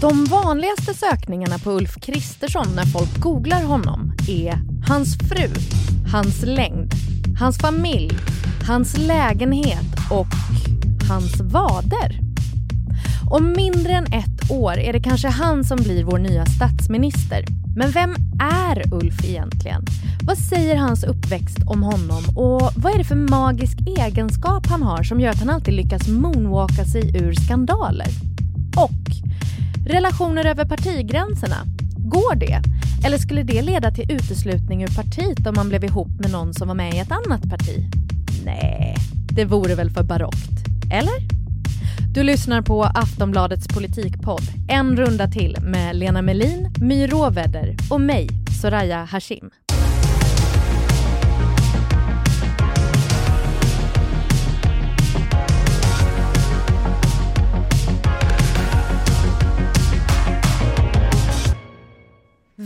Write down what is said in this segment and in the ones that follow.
De vanligaste sökningarna på Ulf Kristersson när folk googlar honom är hans fru, hans längd, hans familj, hans lägenhet och hans vader. Om mindre än ett år är det kanske han som blir vår nya statsminister. Men vem är Ulf egentligen? Vad säger hans uppväxt om honom och vad är det för magisk egenskap han har som gör att han alltid lyckas moonwalka sig ur skandaler? Och relationer över partigränserna, går det? Eller skulle det leda till uteslutning ur partiet om man blev ihop med någon som var med i ett annat parti? Nej, det vore väl för barockt. Eller? Du lyssnar på Aftonbladets politikpodd En runda till med Lena Melin, My Råvedder och mig, Soraya Hashim.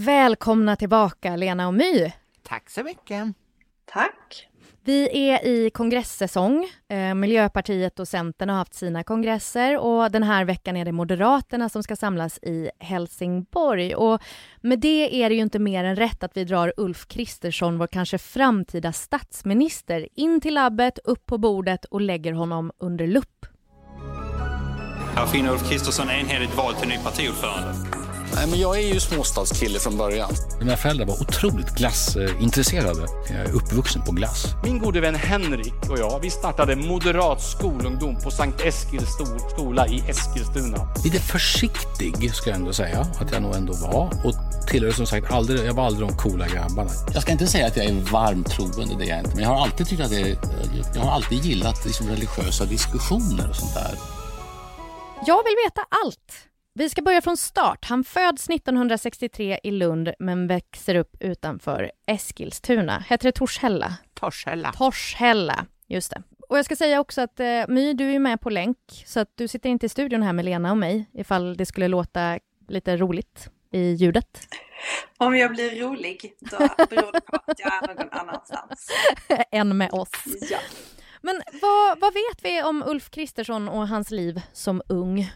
Välkomna tillbaka Lena och My. Tack så mycket. Tack. Vi är i kongresssäsong. Eh, Miljöpartiet och Centern har haft sina kongresser och den här veckan är det Moderaterna som ska samlas i Helsingborg. Och med det är det ju inte mer än rätt att vi drar Ulf Kristersson, vår kanske framtida statsminister, in till labbet, upp på bordet och lägger honom under lupp. Här finner Ulf Kristersson enhälligt val till ny partiordförande. Nej, men jag är ju småstadskille från början. Mina föräldrar var otroligt glassintresserade. Jag är uppvuxen på glass. Min gode vän Henrik och jag, vi startade Moderat skolungdom på Sankt Eskils skola i Eskilstuna. Lite försiktig ska jag ändå säga att jag nog ändå var och tillhörde som sagt aldrig, jag var aldrig de coola grabbarna. Jag ska inte säga att jag är varm troende, det är jag inte. Men jag har alltid tyckt att det är, jag har alltid gillat liksom religiösa diskussioner och sånt där. Jag vill veta allt. Vi ska börja från start. Han föds 1963 i Lund men växer upp utanför Eskilstuna. Heter det Torshälla? Torshälla. Torshälla, just det. Och jag ska säga också att eh, My, du är med på länk, så att du sitter inte i studion här med Lena och mig, ifall det skulle låta lite roligt i ljudet. Om jag blir rolig, då beror det på att jag är någon annanstans. Än med oss. Ja. Men vad, vad vet vi om Ulf Kristersson och hans liv som ung?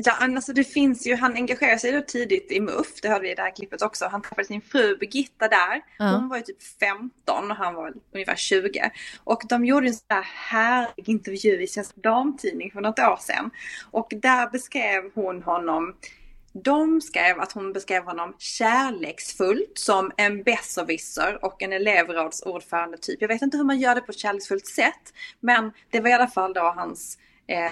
Ja, alltså det finns ju, han engagerar sig då tidigt i MUF, det hörde vi i det här klippet också. Han träffade sin fru Birgitta där. Hon var ju typ 15 och han var ungefär 20. Och de gjorde en sån här härlig intervju i Svensk Damtidning för något år sedan. Och där beskrev hon honom de skrev att hon beskrev honom kärleksfullt som en besserwisser och en elevrådsordförande typ. Jag vet inte hur man gör det på ett kärleksfullt sätt, men det var i alla fall då hans eh,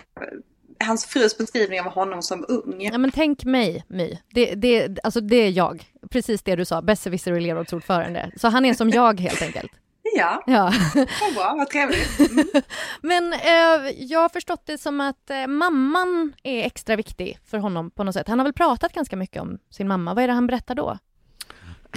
hans frus beskrivning av honom som ung. Ja, men tänk mig, My. Det, det, alltså det är jag. Precis det du sa, besserwisser och elevrådsordförande. Så han är som jag helt enkelt. Ja, Ja. vad bra, vad trevligt. Mm. Men eh, jag har förstått det som att eh, mamman är extra viktig för honom på något sätt. Han har väl pratat ganska mycket om sin mamma. Vad är det han berättar då?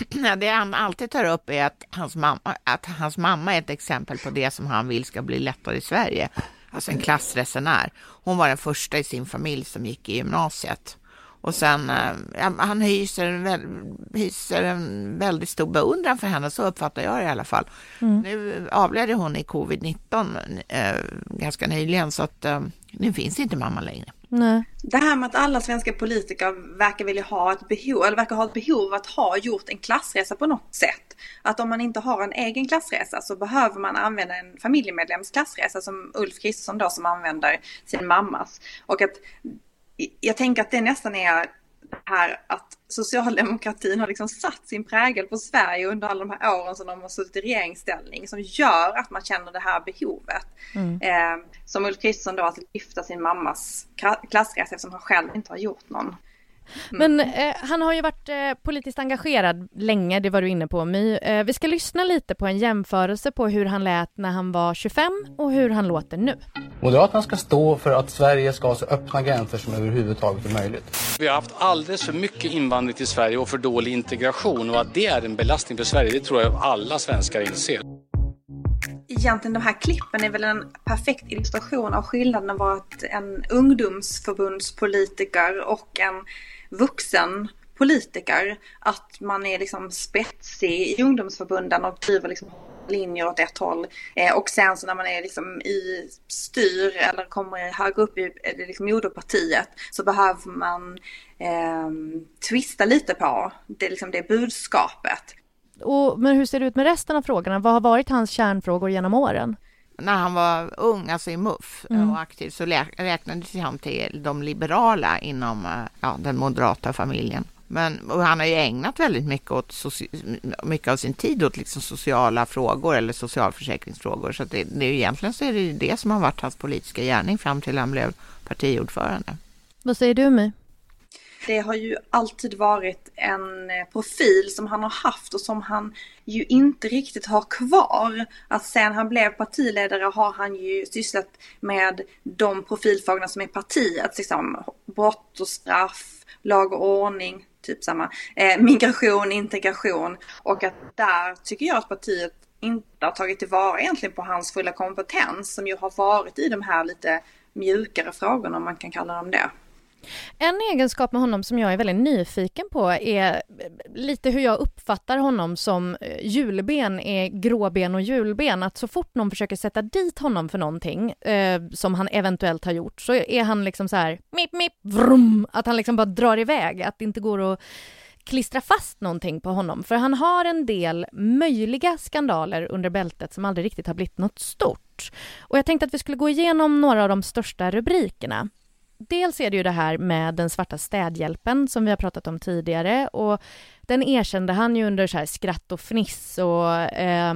Det han alltid tar upp är att hans, mamma, att hans mamma är ett exempel på det som han vill ska bli lättare i Sverige. Alltså en klassresenär. Hon var den första i sin familj som gick i gymnasiet. Och sen, eh, han hyser en, hyser en väldigt stor beundran för henne, så uppfattar jag det i alla fall. Mm. Nu avled hon i covid-19 eh, ganska nyligen, så att eh, nu finns inte mamma längre. Nej. Det här med att alla svenska politiker verkar vilja ha ett behov, eller verkar ha ett behov av att ha gjort en klassresa på något sätt. Att om man inte har en egen klassresa så behöver man använda en familjemedlems klassresa som Ulf Kristersson då som använder sin mammas. Och att jag tänker att det nästan är det här att socialdemokratin har liksom satt sin prägel på Sverige under alla de här åren som de har suttit i regeringsställning som gör att man känner det här behovet. Mm. Eh, som Ulf Kristersson då att lyfta sin mammas klassresa eftersom han själv inte har gjort någon. Men eh, han har ju varit eh, politiskt engagerad länge, det var du inne på My. Eh, vi ska lyssna lite på en jämförelse på hur han lät när han var 25 och hur han låter nu. Moderaterna ska stå för att Sverige ska ha så öppna gränser som överhuvudtaget är möjligt. Vi har haft alldeles för mycket invandring till Sverige och för dålig integration och att det är en belastning för Sverige, det tror jag alla svenskar inser. Egentligen de här klippen är väl en perfekt illustration av skillnaden av att en ungdomsförbundspolitiker och en vuxen politiker. Att man är liksom spetsig i ungdomsförbunden och driver liksom linjer åt ett håll. Eh, och sen så när man är liksom i styr eller kommer högre upp i liksom moderpartiet så behöver man eh, twista lite på det, liksom det budskapet. Och, men hur ser det ut med resten av frågorna? Vad har varit hans kärnfrågor genom åren? När han var ung, alltså i MUF mm. och aktiv, så räknades han till de liberala inom eh, ja, den moderata familjen. Men han har ju ägnat väldigt mycket, åt mycket av sin tid åt liksom sociala frågor eller socialförsäkringsfrågor. Så det, det är egentligen så är det ju det som har varit hans politiska gärning fram till han blev partiordförande. Vad säger du My? Det har ju alltid varit en eh, profil som han har haft och som han ju inte riktigt har kvar. Att sen han blev partiledare har han ju sysslat med de profilfrågorna som är partiet. liksom brott och straff, lag och ordning, typ samma, eh, migration, integration och att där tycker jag att partiet inte har tagit tillvara egentligen på hans fulla kompetens som ju har varit i de här lite mjukare frågorna om man kan kalla dem det. En egenskap med honom som jag är väldigt nyfiken på är eh, lite hur jag uppfattar honom som eh, julben är gråben och julben. Att så fort någon försöker sätta dit honom för någonting eh, som han eventuellt har gjort så är han liksom så här mip, mip, vrum, att han liksom bara drar iväg, att det inte går att klistra fast någonting på honom. För han har en del möjliga skandaler under bältet som aldrig riktigt har blivit något stort. Och jag tänkte att vi skulle gå igenom några av de största rubrikerna dels är det ju det här med den svarta städhjälpen som vi har pratat om tidigare och den erkände han ju under så här skratt och fniss och eh,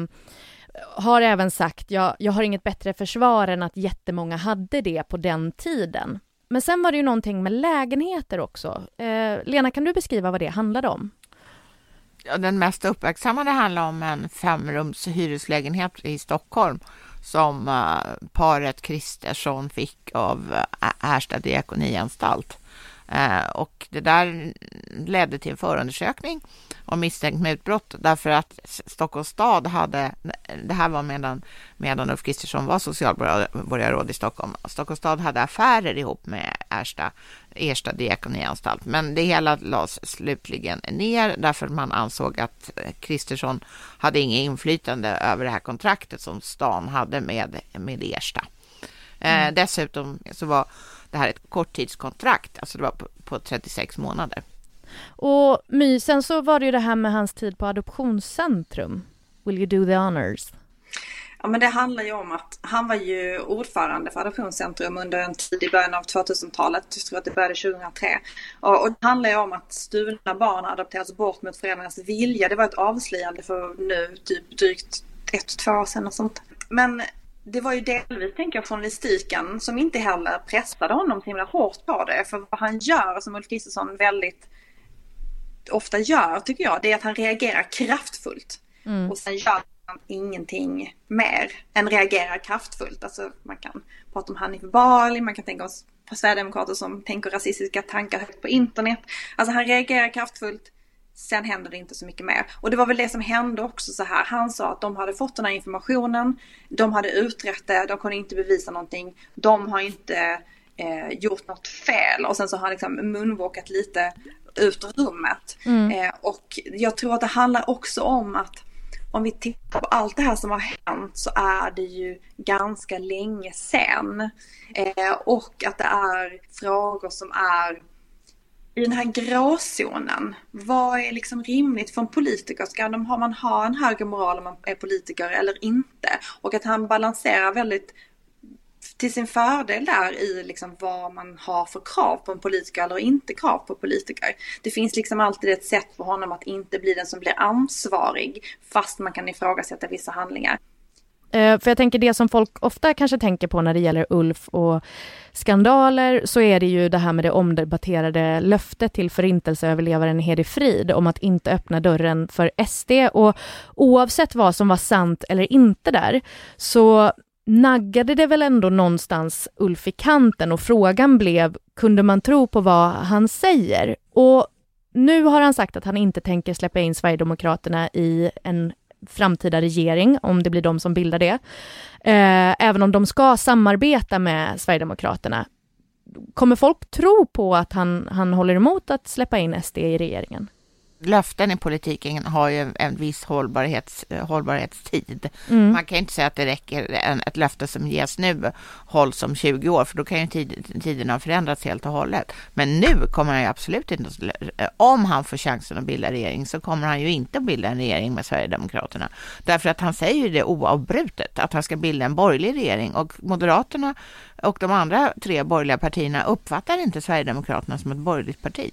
har även sagt jag, jag har inget bättre försvar än att jättemånga hade det på den tiden. Men sen var det ju någonting med lägenheter också. Eh, Lena, kan du beskriva vad det handlade om? Ja, den mest uppmärksammade handlar om en femrums hyreslägenhet i Stockholm som uh, paret Kristersson fick av uh, diakonianstalt. Uh, och det där ledde till en förundersökning om misstänkt mutbrott därför att Stockholms stad hade, det här var medan, medan Ulf Kristersson var socialborgarråd i Stockholm, Stockholms stad hade affärer ihop med Ersta, Ersta diakonianstalt, men det hela lades slutligen ner därför man ansåg att Kristersson hade inget inflytande över det här kontraktet som stan hade med, med Ersta. Eh, mm. Eh, dessutom så var det här ett korttidskontrakt, alltså det var på, på 36 månader. Och My, sen så var det ju det här med hans tid på Adoptionscentrum. Will you do the honors? Ja men det handlar ju om att han var ju ordförande för Adoptionscentrum under en tid i början av 2000-talet. Jag tror att det började 2003. Och, och det handlar ju om att stulna barn adopteras bort mot föräldrarnas vilja. Det var ett avslöjande för nu typ drygt ett, två år sedan och sånt. Men det var ju delvis, tänker jag, journalistiken som inte heller pressade honom så himla hårt på det. För vad han gör, som Ulf Kristersson väldigt ofta gör, tycker jag, det är att han reagerar kraftfullt. Mm. Och sen gör han ingenting mer än reagerar kraftfullt. Alltså man kan prata om Hanif Bali, man kan tänka oss på Sverigedemokrater som tänker rasistiska tankar högt på internet. Alltså han reagerar kraftfullt, sen händer det inte så mycket mer. Och det var väl det som hände också så här. Han sa att de hade fått den här informationen, de hade utrett det, de kunde inte bevisa någonting, de har inte eh, gjort något fel och sen så har han liksom munvåkat lite ut ur rummet. Mm. Eh, och jag tror att det handlar också om att om vi tittar på allt det här som har hänt så är det ju ganska länge sen. Eh, och att det är frågor som är i den här gråzonen. Vad är liksom rimligt för en politiker? Ska de, har man ha en högre moral om man är politiker eller inte? Och att han balanserar väldigt till sin fördel där i liksom vad man har för krav på en politiker eller inte krav på politiker. Det finns liksom alltid ett sätt för honom att inte bli den som blir ansvarig fast man kan ifrågasätta vissa handlingar. Eh, för jag tänker det som folk ofta kanske tänker på när det gäller Ulf och skandaler så är det ju det här med det omdebatterade löftet till förintelseöverlevaren Hedi Frid om att inte öppna dörren för SD och oavsett vad som var sant eller inte där så naggade det väl ändå någonstans Ulf i kanten och frågan blev, kunde man tro på vad han säger? Och nu har han sagt att han inte tänker släppa in Sverigedemokraterna i en framtida regering, om det blir de som bildar det. Eh, även om de ska samarbeta med Sverigedemokraterna. Kommer folk tro på att han, han håller emot att släppa in SD i regeringen? Löften i politiken har ju en viss hållbarhets, hållbarhetstid. Mm. Man kan inte säga att det räcker en, ett löfte som ges nu hålls om 20 år, för då kan ju tid, tiden ha förändrats helt och hållet. Men nu kommer han ju absolut inte, om han får chansen att bilda regering så kommer han ju inte att bilda en regering med Sverigedemokraterna. Därför att han säger ju det oavbrutet, att han ska bilda en borgerlig regering och Moderaterna och de andra tre borgerliga partierna uppfattar inte Sverigedemokraterna som ett borgerligt parti.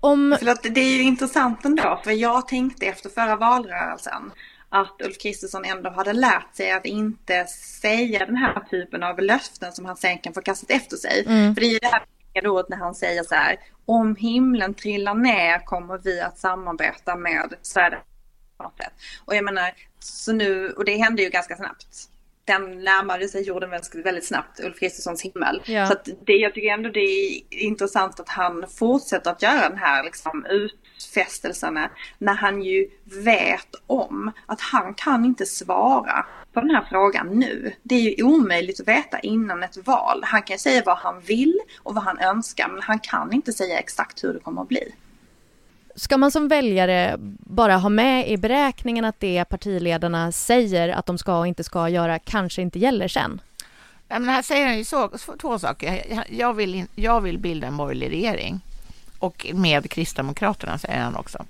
Om... Förlåt, det är ju intressant ändå, för jag tänkte efter förra valrörelsen att Ulf Kristersson ändå hade lärt sig att inte säga den här typen av löften som han sen kan få kastat efter sig. Mm. För det är ju det här ordet när han säger så här, om himlen trillar ner kommer vi att samarbeta med Sverigedemokraterna. Och jag menar, så nu, och det hände ju ganska snabbt den närmade sig jorden väldigt snabbt, Ulf Kristerssons himmel. Ja. Så det, jag tycker ändå det är intressant att han fortsätter att göra den här liksom, utfästelserna när han ju vet om att han kan inte svara på den här frågan nu. Det är ju omöjligt att veta innan ett val. Han kan säga vad han vill och vad han önskar men han kan inte säga exakt hur det kommer att bli. Ska man som väljare bara ha med i beräkningen att det partiledarna säger att de ska och inte ska göra kanske inte gäller sen? men här säger han ju så, två saker. Jag vill, jag vill bilda en borgerlig regering. Och med Kristdemokraterna, säger han också.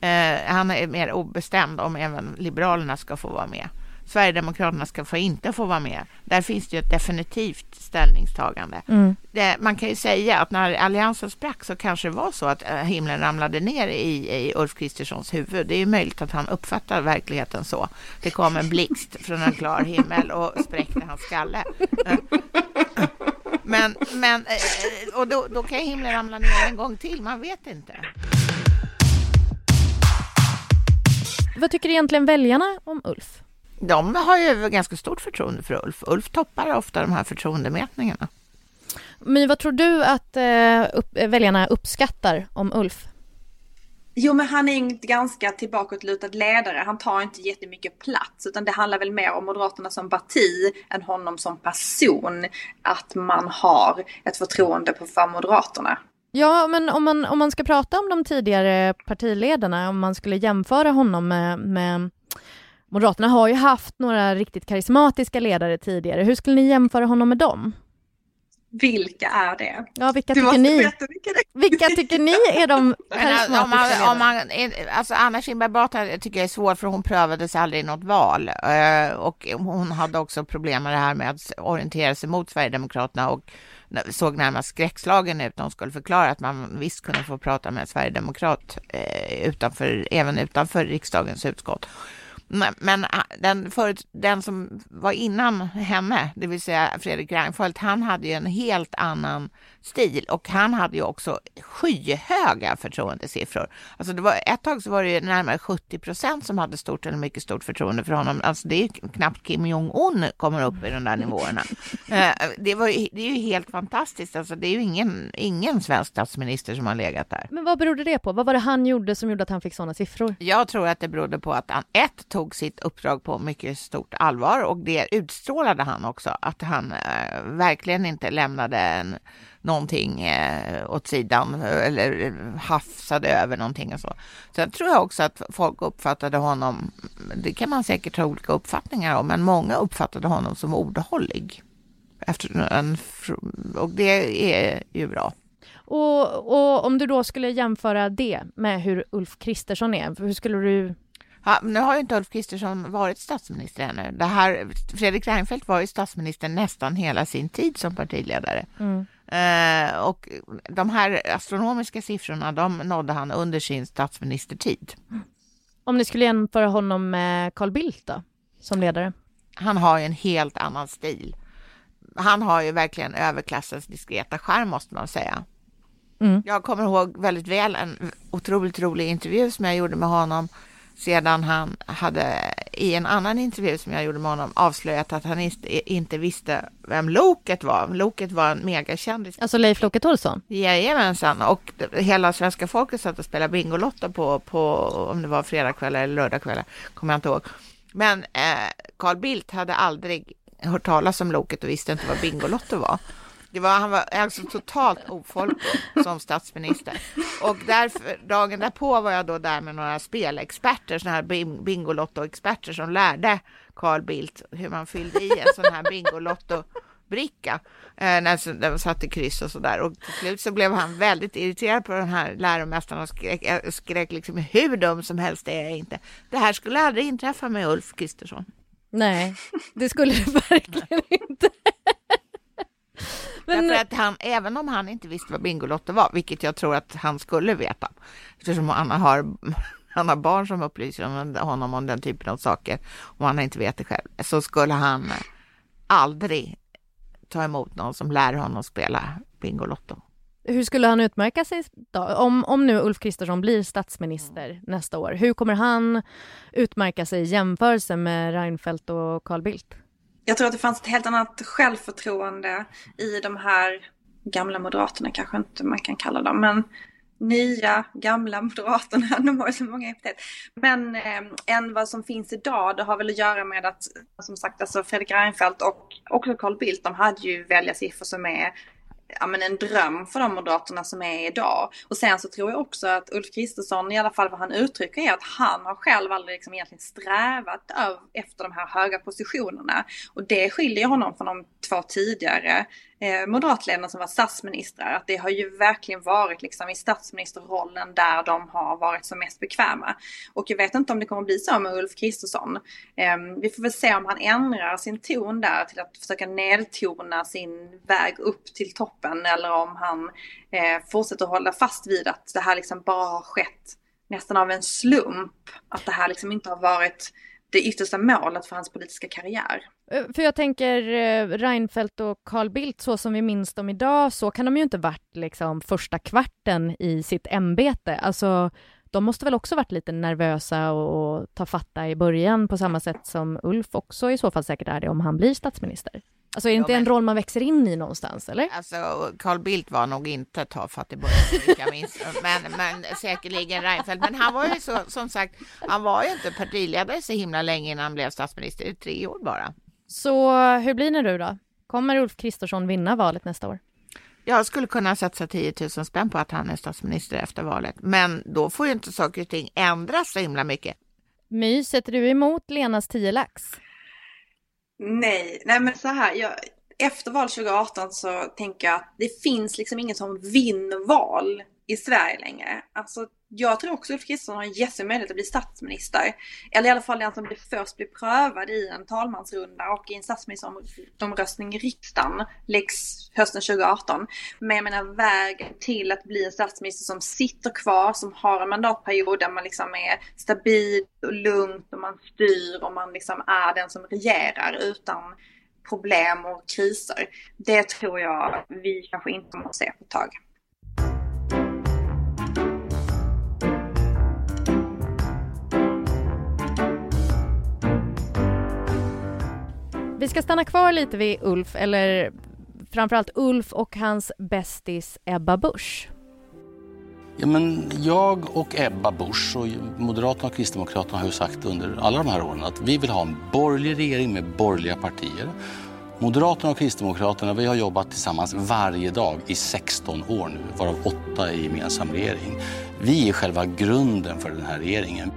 Eh, han är mer obestämd om även Liberalerna ska få vara med. Sverigedemokraterna ska få inte få vara med. Där finns det ju ett definitivt ställningstagande. Mm. Det, man kan ju säga att när alliansen sprack så kanske det var så att eh, himlen ramlade ner i, i Ulf Kristerssons huvud. Det är ju möjligt att han uppfattar verkligheten så. Det kom en blixt från en klar himmel och spräckte hans skalle. Men, men eh, och då, då kan himlen ramla ner en gång till, man vet inte. Vad tycker egentligen väljarna om Ulf? De har ju ganska stort förtroende för Ulf. Ulf toppar ofta de här förtroendemätningarna. Men vad tror du att eh, upp, väljarna uppskattar om Ulf? Jo, men han är en ganska tillbakåtlutad ledare. Han tar inte jättemycket plats, utan det handlar väl mer om Moderaterna som parti än honom som person. Att man har ett förtroende för Moderaterna. Ja, men om man, om man ska prata om de tidigare partiledarna, om man skulle jämföra honom med, med Moderaterna har ju haft några riktigt karismatiska ledare tidigare. Hur skulle ni jämföra honom med dem? Vilka är det? Ja, vilka du tycker ni? Vilka tycker ni är de karismatiska om man, om man, alltså Anna Kinberg Batra tycker jag är svår för hon prövades aldrig i något val eh, och hon hade också problem med det här med att orientera sig mot Sverigedemokraterna och såg närmast skräckslagen ut. De skulle förklara att man visst kunde få prata med en sverigedemokrat eh, utanför, även utanför riksdagens utskott. Men ah, den, förut, den som var innan henne, det vill säga Fredrik Reinfeldt, han hade ju en helt annan stil och han hade ju också skyhöga förtroendesiffror. Alltså det var, ett tag så var det närmare 70 procent som hade stort eller mycket stort förtroende för honom. Alltså det är knappt Kim Jong-Un kommer upp i de där nivåerna. Eh, det, var, det är ju helt fantastiskt. Alltså det är ju ingen, ingen svensk statsminister som har legat där. Men vad berodde det på? Vad var det han gjorde som gjorde att han fick sådana siffror? Jag tror att det berodde på att han ett tog sitt uppdrag på mycket stort allvar och det utstrålade han också, att han eh, verkligen inte lämnade en någonting eh, åt sidan eller hafsade över någonting och så. Sen tror jag också att folk uppfattade honom, det kan man säkert ha olika uppfattningar om, men många uppfattade honom som ordhållig. Efter en, och det är ju bra. Och, och, om du då skulle jämföra det med hur Ulf Kristersson är, hur skulle du Ja, nu har ju inte Ulf Kristersson varit statsminister ännu. Det här, Fredrik Reinfeldt var ju statsminister nästan hela sin tid som partiledare. Mm. Eh, och de här astronomiska siffrorna, de nådde han under sin statsministertid. Om ni skulle jämföra honom med Carl Bildt då, som ledare? Han har ju en helt annan stil. Han har ju verkligen överklassens diskreta charm måste man säga. Mm. Jag kommer ihåg väldigt väl en otroligt rolig intervju som jag gjorde med honom sedan han hade i en annan intervju som jag gjorde med honom avslöjat att han inte visste vem Loket var. Loket var en megakändis. Alltså Leif Loket Olsson? Jajamensan, och hela svenska folket satt och spelade Bingolotto på, på om det var fredagkvällar eller lördagkvällar, kommer jag inte ihåg. Men eh, Carl Bildt hade aldrig hört talas om Loket och visste inte vad Bingolotto var. Det var, han var alltså totalt ofolklig som statsminister. Och därför, dagen därpå var jag då där med några spelexperter, sådana här Bingolotto-experter som lärde Carl Bildt hur man fyllde i en sån här Bingolotto-bricka eh, när de satt i kryss och sådär. Och till slut så blev han väldigt irriterad på den här läromästaren och skrek, eh, skrek liksom hur dum som helst är jag inte. Det här skulle aldrig inträffa med Ulf Kristersson. Nej, det skulle det verkligen inte. Men... Därför att han, även om han inte visste vad Bingolotto var, vilket jag tror att han skulle veta, eftersom han har, han har barn som upplyser honom om den typen av saker och han inte vet det själv, så skulle han aldrig ta emot någon som lär honom spela Bingolotto. Hur skulle han utmärka sig då? Om, om nu Ulf Kristersson blir statsminister mm. nästa år, hur kommer han utmärka sig i jämförelse med Reinfeldt och Carl Bildt? Jag tror att det fanns ett helt annat självförtroende i de här gamla moderaterna, kanske inte man kan kalla dem, men nya, gamla moderaterna, de har ju så många epitet. Men eh, än vad som finns idag, det har väl att göra med att, som sagt, alltså Fredrik Reinfeldt och också Carl Bildt, de hade ju väljarsiffror som är ja, men en dröm för de moderaterna som är idag. Och sen så tror jag också att Ulf Kristersson, i alla fall vad han uttrycker, är att han har själv aldrig liksom egentligen strävat efter de här höga positionerna. Och det skiljer honom från de två tidigare eh, moderatledarna som var statsministrar. Att det har ju verkligen varit liksom i statsministerrollen där de har varit som mest bekväma. Och jag vet inte om det kommer bli så med Ulf Kristersson. Eh, vi får väl se om han ändrar sin ton där till att försöka nedtona sin väg upp till toppen eller om han eh, fortsätter hålla fast vid att det här liksom bara har skett nästan av en slump. Att det här liksom inte har varit det yttersta målet för hans politiska karriär. Eh, för jag tänker eh, Reinfeldt och Carl Bildt, så som vi minns dem idag, så kan de ju inte varit liksom första kvarten i sitt ämbete. Alltså, de måste väl också varit lite nervösa och ta fatta i början på samma sätt som Ulf också i så fall säkert är det om han blir statsminister. Alltså är det inte ja, men... en roll man växer in i någonstans eller? Alltså Carl Bildt var nog inte tafatt i början. Men, men säkerligen Reinfeldt. Men han var ju så, som sagt, han var ju inte partiledare så himla länge innan han blev statsminister, i tre år bara. Så hur blir det nu då? Kommer Ulf Kristersson vinna valet nästa år? Jag skulle kunna satsa 10 000 spänn på att han är statsminister efter valet. Men då får ju inte saker och ting ändras så himla mycket. My, sätter du emot Lenas 10 lax? Nej, nej men så här. Jag, efter val 2018 så tänker jag att det finns liksom ingen som vinner val i Sverige längre. Alltså, jag tror också att Ulf Kristersson har en jättemöjlighet att bli statsminister. Eller i alla fall den som blir först blir prövad i en talmansrunda och i en statsministeromröstning i riksdagen läggs hösten 2018. Men jag menar vägen till att bli en statsminister som sitter kvar, som har en mandatperiod där man liksom är stabil och lugnt och man styr och man liksom är den som regerar utan problem och kriser. Det tror jag vi kanske inte kommer att se på ett tag. Vi ska stanna kvar lite vid Ulf, eller framförallt Ulf och hans bästis Ebba Busch. Ja, men jag och Ebba Busch och Moderaterna och Kristdemokraterna har ju sagt under alla de här åren att vi vill ha en borgerlig regering med borgerliga partier. Moderaterna och Kristdemokraterna vi har jobbat tillsammans varje dag i 16 år nu, varav åtta i gemensam regering. Vi är själva grunden för den här regeringen.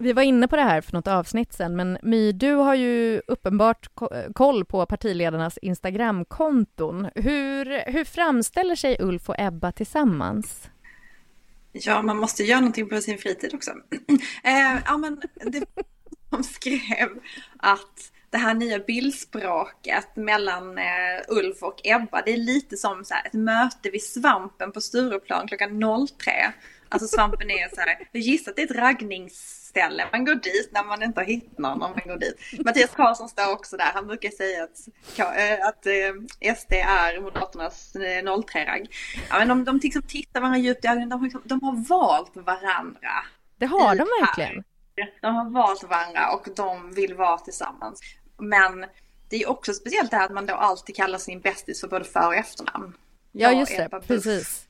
Vi var inne på det här för något avsnitt sen, men My, du har ju uppenbart koll på partiledarnas Instagramkonton. Hur, hur framställer sig Ulf och Ebba tillsammans? Ja, man måste göra någonting på sin fritid också. eh, ja, men det, de skrev att det här nya bildspråket mellan eh, Ulf och Ebba, det är lite som så här, ett möte vid svampen på Stureplan klockan 03. Alltså svampen är så här, jag gissar att det är ett raggnings ställe man går dit när man inte har hittat någon om man går dit. Mattias Karlsson står också där. Han brukar säga att, eh, att eh, SD är Moderaternas 03-ragg. Eh, ja, men de, de liksom tittar varandra djupt i ögonen. De, liksom, de har valt varandra. Det har de verkligen. De har valt varandra och de vill vara tillsammans. Men det är också speciellt det här att man då alltid kallar sin bästis för både för och efternamn. Ja, just det. Precis.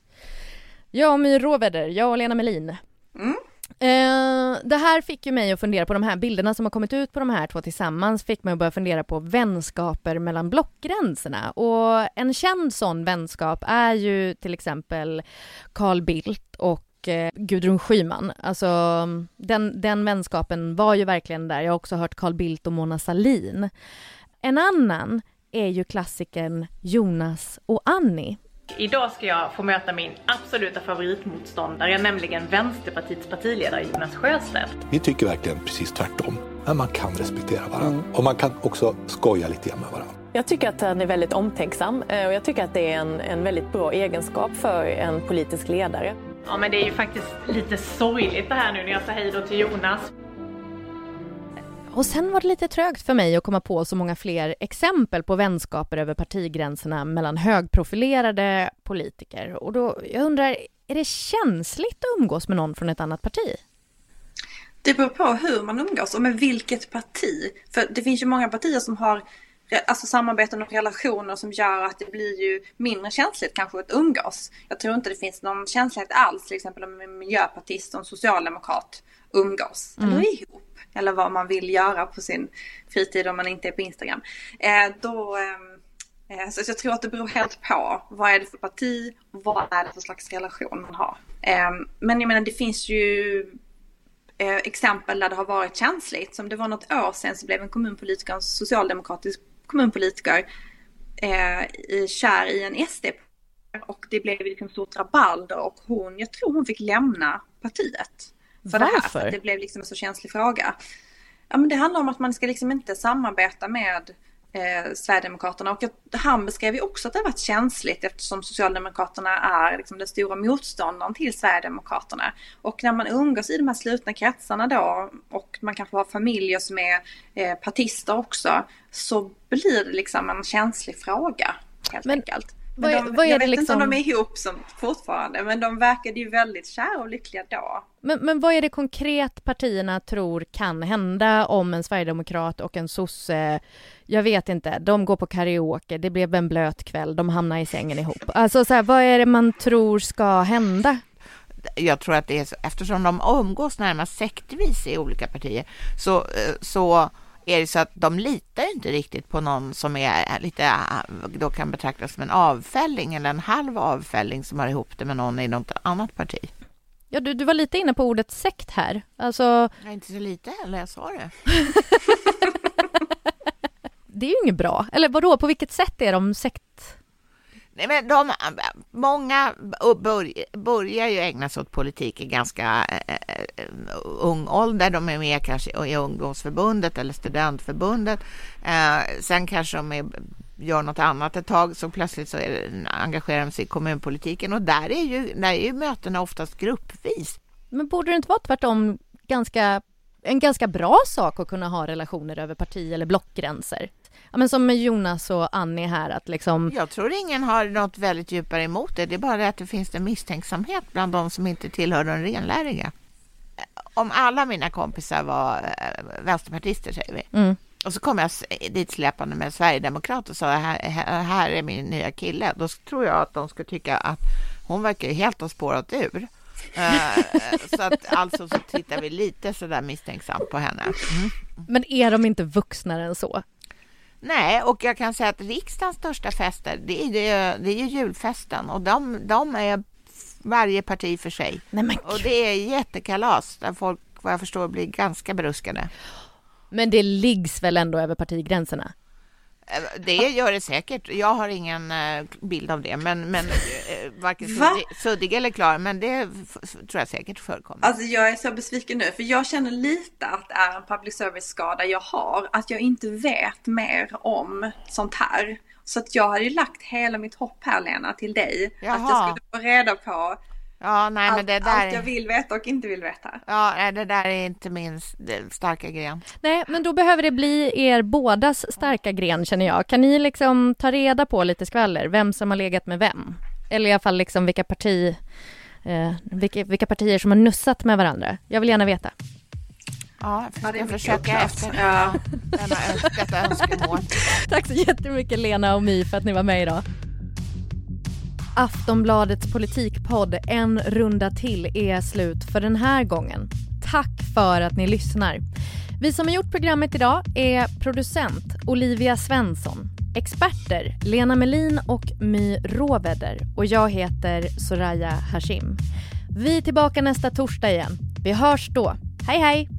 Jag och My Råväder, jag och Lena Melin. Mm. Eh, det här fick ju mig att fundera på de här bilderna som har kommit ut på de här två tillsammans fick mig att börja fundera på vänskaper mellan blockgränserna och en känd sån vänskap är ju till exempel Carl Bildt och eh, Gudrun Schyman. Alltså den, den vänskapen var ju verkligen där. Jag har också hört Carl Bildt och Mona Salin. En annan är ju klassikern Jonas och Annie. Idag ska jag få möta min absoluta favoritmotståndare, nämligen Vänsterpartiets partiledare Jonas Sjöstedt. Vi tycker verkligen precis tvärtom. Men man kan respektera varandra och man kan också skoja lite grann med varandra. Jag tycker att han är väldigt omtänksam eh, och jag tycker att det är en, en väldigt bra egenskap för en politisk ledare. Ja, men det är ju faktiskt lite sorgligt det här nu när jag säger hej då till Jonas. Och sen var det lite trögt för mig att komma på så många fler exempel på vänskaper över partigränserna mellan högprofilerade politiker. Och då, jag undrar, är det känsligt att umgås med någon från ett annat parti? Det beror på hur man umgås och med vilket parti. För det finns ju många partier som har alltså samarbeten och relationer som gör att det blir ju mindre känsligt kanske att umgås. Jag tror inte det finns någon känslighet alls till exempel om en miljöpartist och en socialdemokrat umgås mm. eller ihop eller vad man vill göra på sin fritid om man inte är på Instagram. Eh, då, ehm, eh, så jag tror att det beror helt på. Vad är det för parti? Vad är det för slags relation man har? Eh, men jag menar det finns ju eh, exempel där det har varit känsligt. Som det var något år sedan så blev en kommunpolitiker, en socialdemokratisk kommunpolitiker, eh, kär i en SD och det blev liksom stort rabalder och hon, jag tror hon fick lämna partiet för Varför? det här. För det blev liksom en så känslig fråga. Ja, men det handlar om att man ska liksom inte samarbeta med eh, Sverigedemokraterna och han beskrev ju också att det har varit känsligt eftersom Socialdemokraterna är liksom den stora motståndaren till Sverigedemokraterna. Och när man umgås i de här slutna kretsarna då och man kanske har familjer som är eh, partister också så blir det liksom en känslig fråga helt men, enkelt. Men de, vad är jag vet liksom... inte om de är ihop som fortfarande, men de verkade ju väldigt kära och lyckliga då. Men, men vad är det konkret partierna tror kan hända om en sverigedemokrat och en sosse, jag vet inte, de går på karaoke, det blev en blöt kväll, de hamnar i sängen ihop. Alltså så här, vad är det man tror ska hända? Jag tror att det är så, eftersom de umgås närmast sektvis i olika partier, så, eh, så är det så att de litar inte riktigt på någon som är lite, då kan betraktas som en avfälling eller en halv avfälling som har ihop det med någon i något annat parti. Ja, du, du var lite inne på ordet sekt här. Alltså... Jag inte så lite heller, jag sa det. det är ju inget bra. Eller vadå, på vilket sätt är de sekt? Nej, men de, många börjar ju ägna sig åt politik i ganska uh, ung ålder. De är med kanske i ungdomsförbundet eller studentförbundet. Uh, sen kanske de är, gör något annat ett tag, så plötsligt så är, engagerar de sig i kommunpolitiken och där är ju, där är ju mötena oftast gruppvis. Men borde det inte vara tvärtom ganska en ganska bra sak att kunna ha relationer över parti eller blockgränser ja, men som med Jonas och Annie här att liksom... Jag tror ingen har något väldigt djupare emot det. Det är bara det att det finns en misstänksamhet bland de som inte tillhör de renläriga. Om alla mina kompisar var äh, vänsterpartister, säger vi, mm. och så kommer jag dit släpande med Sverigedemokrat och sa här, här är min nya kille, då tror jag att de skulle tycka att hon verkar helt ha spårat ur. Uh, så att alltså så tittar vi lite sådär misstänksamt på henne. Mm. Men är de inte vuxnare än så? Nej, och jag kan säga att riksdagens största fester, det är ju, det är julfesten och de, de är varje parti för sig. Nej, och det är jättekalas där folk, vad jag förstår, blir ganska beruskade. Men det liggs väl ändå över partigränserna? Det gör det säkert. Jag har ingen eh, bild av det, men, men eh, varken suddig eller klar, men det tror jag säkert förekommer. Alltså jag är så besviken nu, för jag känner lite att det är en public service-skada jag har, att jag inte vet mer om sånt här. Så att jag hade ju lagt hela mitt hopp här Lena till dig, Jaha. att jag skulle få reda på Ja, nej, allt, men det där... allt jag vill veta och inte vill veta. Ja, det där är inte min starka gren. Nej, men då behöver det bli er bådas starka gren känner jag. Kan ni liksom ta reda på lite skvaller, vem som har legat med vem? Eller i alla fall liksom vilka parti... Eh, vilka, vilka partier som har nussat med varandra. Jag vill gärna veta. Ja, jag ska försöka efter ja, denna, detta önskemål. Tack så jättemycket Lena och My för att ni var med idag. Aftonbladets politikpodd En runda till är slut för den här gången. tack för att ni lyssnar. Vi som har gjort programmet idag är producent Olivia Svensson, experter Lena Melin och My Råvedder och jag heter Soraya Hashim. Vi är tillbaka nästa torsdag igen. Vi hörs då. Hej hej!